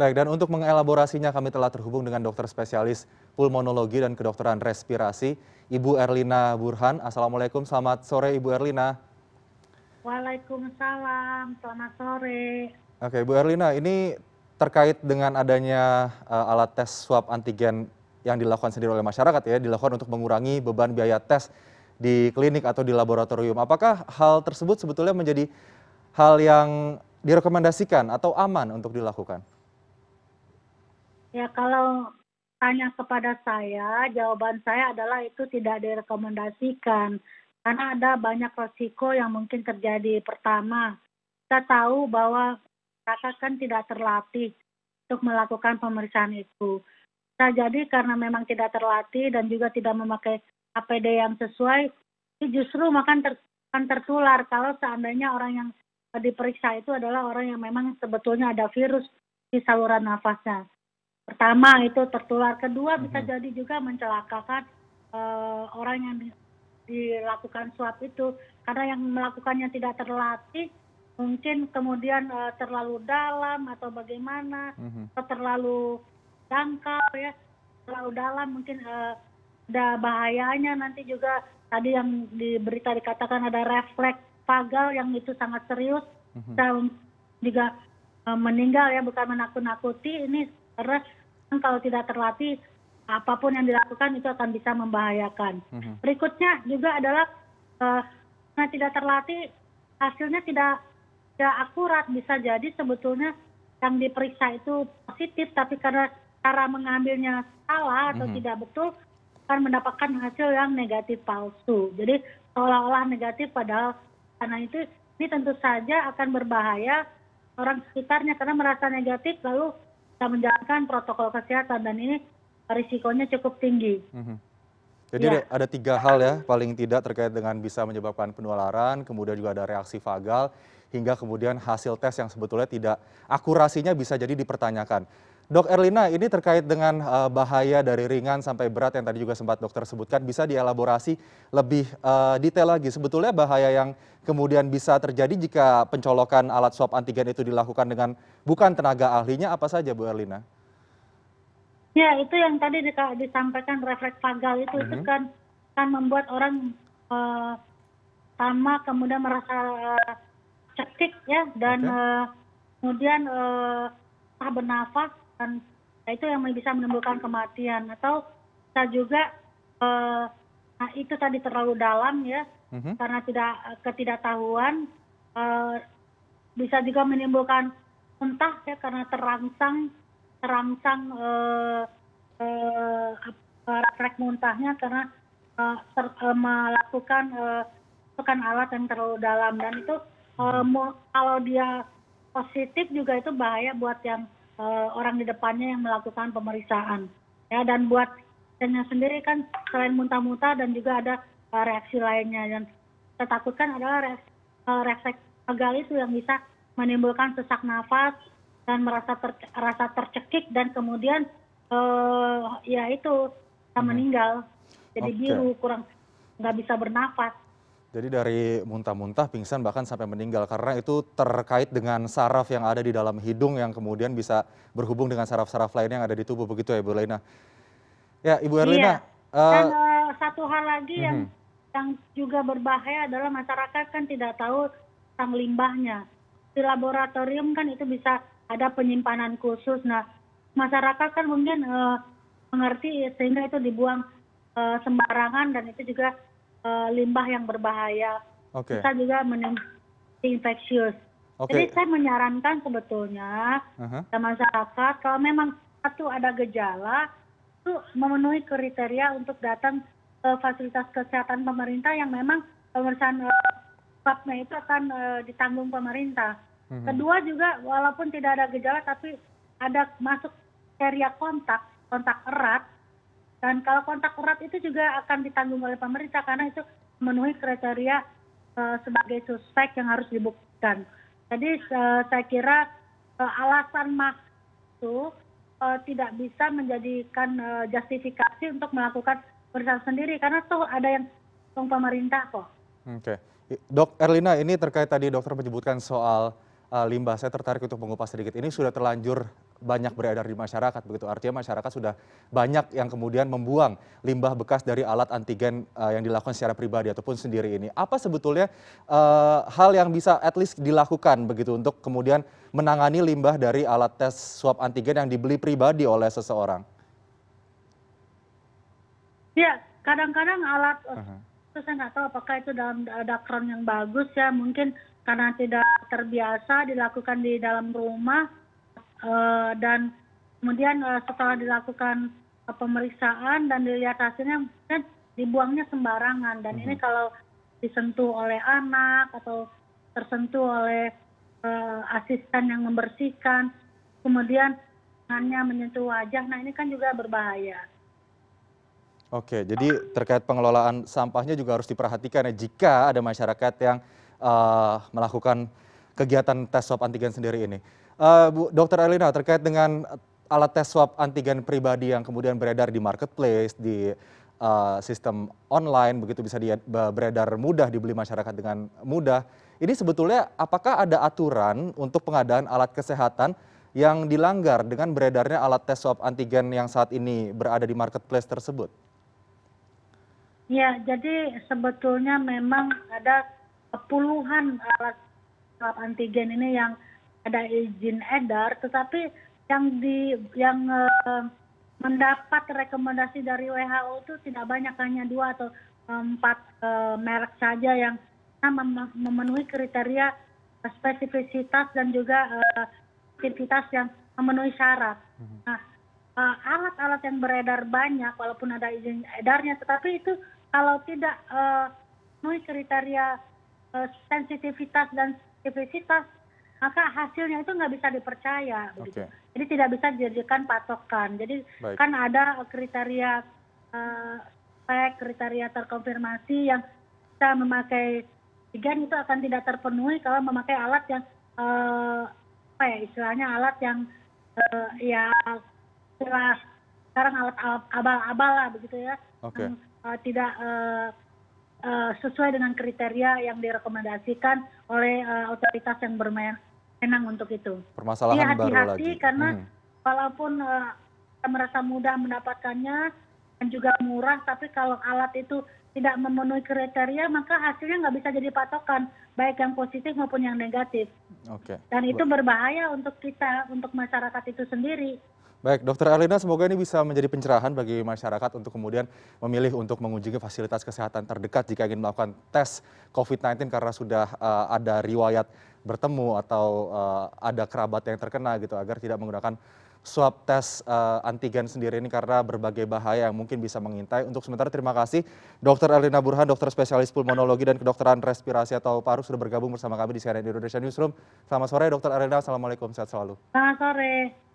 baik dan untuk mengelaborasinya kami telah terhubung dengan dokter spesialis pulmonologi dan kedokteran respirasi ibu erlina burhan assalamualaikum selamat sore ibu erlina Waalaikumsalam, selamat sore. Oke, Bu Erlina, ini terkait dengan adanya uh, alat tes swab antigen yang dilakukan sendiri oleh masyarakat ya, dilakukan untuk mengurangi beban biaya tes di klinik atau di laboratorium. Apakah hal tersebut sebetulnya menjadi hal yang direkomendasikan atau aman untuk dilakukan? Ya, kalau tanya kepada saya, jawaban saya adalah itu tidak direkomendasikan karena ada banyak resiko yang mungkin terjadi. Pertama, kita tahu bahwa masyarakat kan tidak terlatih untuk melakukan pemeriksaan itu. Bisa jadi karena memang tidak terlatih dan juga tidak memakai APD yang sesuai, itu justru makan ter, akan tertular kalau seandainya orang yang diperiksa itu adalah orang yang memang sebetulnya ada virus di saluran nafasnya. Pertama itu tertular, kedua bisa mm -hmm. jadi juga mencelakakan uh, orang yang dilakukan swab itu karena yang melakukannya tidak terlatih mungkin kemudian uh, terlalu dalam atau bagaimana mm-hmm. atau terlalu dangkal ya terlalu dalam mungkin uh, ada bahayanya nanti juga tadi yang di berita dikatakan ada refleks vagal yang itu sangat serius mm-hmm. dan juga uh, meninggal ya bukan menakut-nakuti ini karena kalau tidak terlatih apa pun yang dilakukan itu akan bisa membahayakan. Mm-hmm. Berikutnya juga adalah uh, karena tidak terlatih hasilnya tidak tidak akurat bisa jadi sebetulnya yang diperiksa itu positif tapi karena cara mengambilnya salah atau mm-hmm. tidak betul akan mendapatkan hasil yang negatif palsu. Jadi seolah-olah negatif padahal karena itu ini tentu saja akan berbahaya orang sekitarnya karena merasa negatif lalu kita menjalankan protokol kesehatan dan ini risikonya cukup tinggi. Mhm. Jadi ya. ada tiga hal ya paling tidak terkait dengan bisa menyebabkan penularan, kemudian juga ada reaksi vagal, hingga kemudian hasil tes yang sebetulnya tidak akurasinya bisa jadi dipertanyakan. Dok Erlina, ini terkait dengan uh, bahaya dari ringan sampai berat yang tadi juga sempat dokter sebutkan, bisa dielaborasi lebih uh, detail lagi. Sebetulnya bahaya yang kemudian bisa terjadi jika pencolokan alat swab antigen itu dilakukan dengan bukan tenaga ahlinya, apa saja Bu Erlina? ya itu yang tadi disampaikan refleks vagal itu itu mhm. kan kan membuat orang uh, sama kemudian merasa uh, cekik ya dan okay. uh, kemudian uh, tak bernafas itu yang bisa menimbulkan kematian. Atau bisa juga uh, nah itu tadi terlalu dalam ya mm-hmm. karena tidak ketidaktahuan uh, bisa juga menimbulkan muntah ya karena terangsang terangsang eh, eh, refleks muntahnya karena eh, eh, melakukan eh, tekan alat yang terlalu dalam. Dan itu eh, kalau dia positif juga itu bahaya buat yang eh, orang di depannya yang melakukan pemeriksaan ya dan buat dirinya sendiri kan selain muntah-muntah dan juga ada uh, reaksi lainnya dan kita takutkan adalah reaksi, uh, refleks gagal itu yang bisa menimbulkan sesak nafas dan merasa ter, rasa tercekik dan kemudian uh, ya itu hmm. meninggal jadi okay. biru kurang nggak bisa bernafas jadi dari muntah-muntah pingsan bahkan sampai meninggal karena itu terkait dengan saraf yang ada di dalam hidung yang kemudian bisa berhubung dengan saraf-saraf lainnya yang ada di tubuh begitu ya Bu Lena. Ya Ibu Erlina. Iya. Uh, Dan uh, satu hal lagi uh yang mhm. yang juga berbahaya adalah masyarakat kan tidak tahu tentang limbahnya. Di laboratorium kan itu bisa ada penyimpanan khusus nah masyarakat kan mungkin eh, mengerti sehingga itu dibuang eh, sembarangan dan itu juga eh, limbah yang berbahaya. Bisa juga menimbulkan infeksius. Jadi saya menyarankan sebetulnya uh masyarakat kalau memang satu ada gejala itu memenuhi kriteria untuk datang ke fasilitas kesehatan pemerintah yang memang pemeriksaan swabnya itu akan ditanggung pemerintah. Mhm. kedua juga walaupun tidak ada gejala tapi ada masuk kriteria kontak kontak erat dan kalau kontak erat itu juga akan ditanggung oleh pemerintah karena itu memenuhi kriteria uh, sebagai suspek yang harus dibuktikan. Jadi uh, saya kira uh, alasan mas itu tidak bisa menjadikan justifikasi untuk melakukan pemeriksaan sendiri karena tuh ada yang pemerintah kok. Oke, dok Erlina ini terkait tadi dokter menyebutkan soal Eh, limbah. Saya tertarik untuk mengupas sedikit. Ini sudah terlanjur banyak beredar di masyarakat begitu. Artinya masyarakat sudah banyak yang kemudian membuang limbah bekas dari alat antigen uh, yang dilakukan secara pribadi ataupun sendiri ini. Apa sebetulnya uh, hal yang bisa at least dilakukan begitu untuk kemudian menangani limbah dari alat tes swab antigen yang dibeli pribadi oleh seseorang? Ya, kadang-kadang alat uh -huh. itu saya nggak tahu apakah itu dalam dakron yang bagus ya, mungkin karena tidak terbiasa dilakukan di dalam rumah dan kemudian uh, setelah dilakukan uh, pemeriksaan dan dilihat hasilnya kan dibuangnya sembarangan. Dan ini kalau disentuh oleh anak atau tersentuh oleh uh, asisten yang membersihkan kemudian tangannya menyentuh wajah nah ini kan juga berbahaya. Oke, jadi terkait pengelolaan sampahnya juga harus diperhatikan ya jika ada masyarakat yang uh, melakukan kegiatan tes swab antigen sendiri ini. Uh, Bu Dr. Elina, terkait dengan alat tes swab antigen pribadi yang kemudian beredar di marketplace, di uh, sistem online, begitu bisa di, beredar mudah dibeli masyarakat dengan mudah. Ini sebetulnya apakah ada aturan untuk pengadaan alat kesehatan yang dilanggar dengan beredarnya alat tes swab antigen yang saat ini berada di marketplace tersebut? Ya, jadi sebetulnya memang ada puluhan alat swab antigen ini yang ada izin edar, tetapi yang di yang uh, mendapat rekomendasi dari WHO itu tidak banyak hanya dua atau empat uh, merek saja yang mem memenuhi kriteria spesifisitas dan juga uh, aktivitas yang memenuhi syarat. Nah, alat-alat uh, yang beredar banyak walaupun ada izin edarnya, tetapi itu kalau tidak memenuhi kriteria uh, sensitivitas dan spesifisitas maka hasilnya itu nggak bisa dipercaya begitu. Jadi tidak bisa dijadikan patokan. Jadi Baik. kan ada kriteria spek, kriteria terkonfirmasi yang bisa memakai tigan itu akan tidak terpenuhi kalau memakai alat yang uh, apa ya istilahnya alat yang uh, ya sekarang alat abal-abal lah begitu ya. Okay. Yang, tidak sesuai dengan kriteria yang direkomendasikan oleh uh, otoritas yang berwenang untuk itu. Permasalahan hati-hati baru lagi. karena hmm. walaupun uh, kita merasa mudah mendapatkannya dan juga murah, tapi kalau alat itu tidak memenuhi kriteria, maka hasilnya nggak bisa jadi patokan, baik yang positif maupun yang negatif. Oke. Dan itu berbahaya untuk kita, untuk masyarakat itu sendiri. Baik, Dokter Erlina, semoga ini bisa menjadi pencerahan bagi masyarakat untuk kemudian memilih untuk mengunjungi fasilitas kesehatan terdekat jika ingin melakukan tes COVID-19 karena sudah uh, ada riwayat bertemu atau uh, ada kerabat yang terkena gitu agar tidak menggunakan swab tes uh, antigen sendiri ini karena berbagai bahaya yang mungkin bisa mengintai. Untuk sementara terima kasih Dr. Erlina Burhan, dokter spesialis pulmonologi dan kedokteran respirasi atau paru sudah bergabung bersama kami di CNN Indonesia Newsroom. Selamat sore Dr. Erlina, Assalamualaikum, sehat selalu. Selamat sore.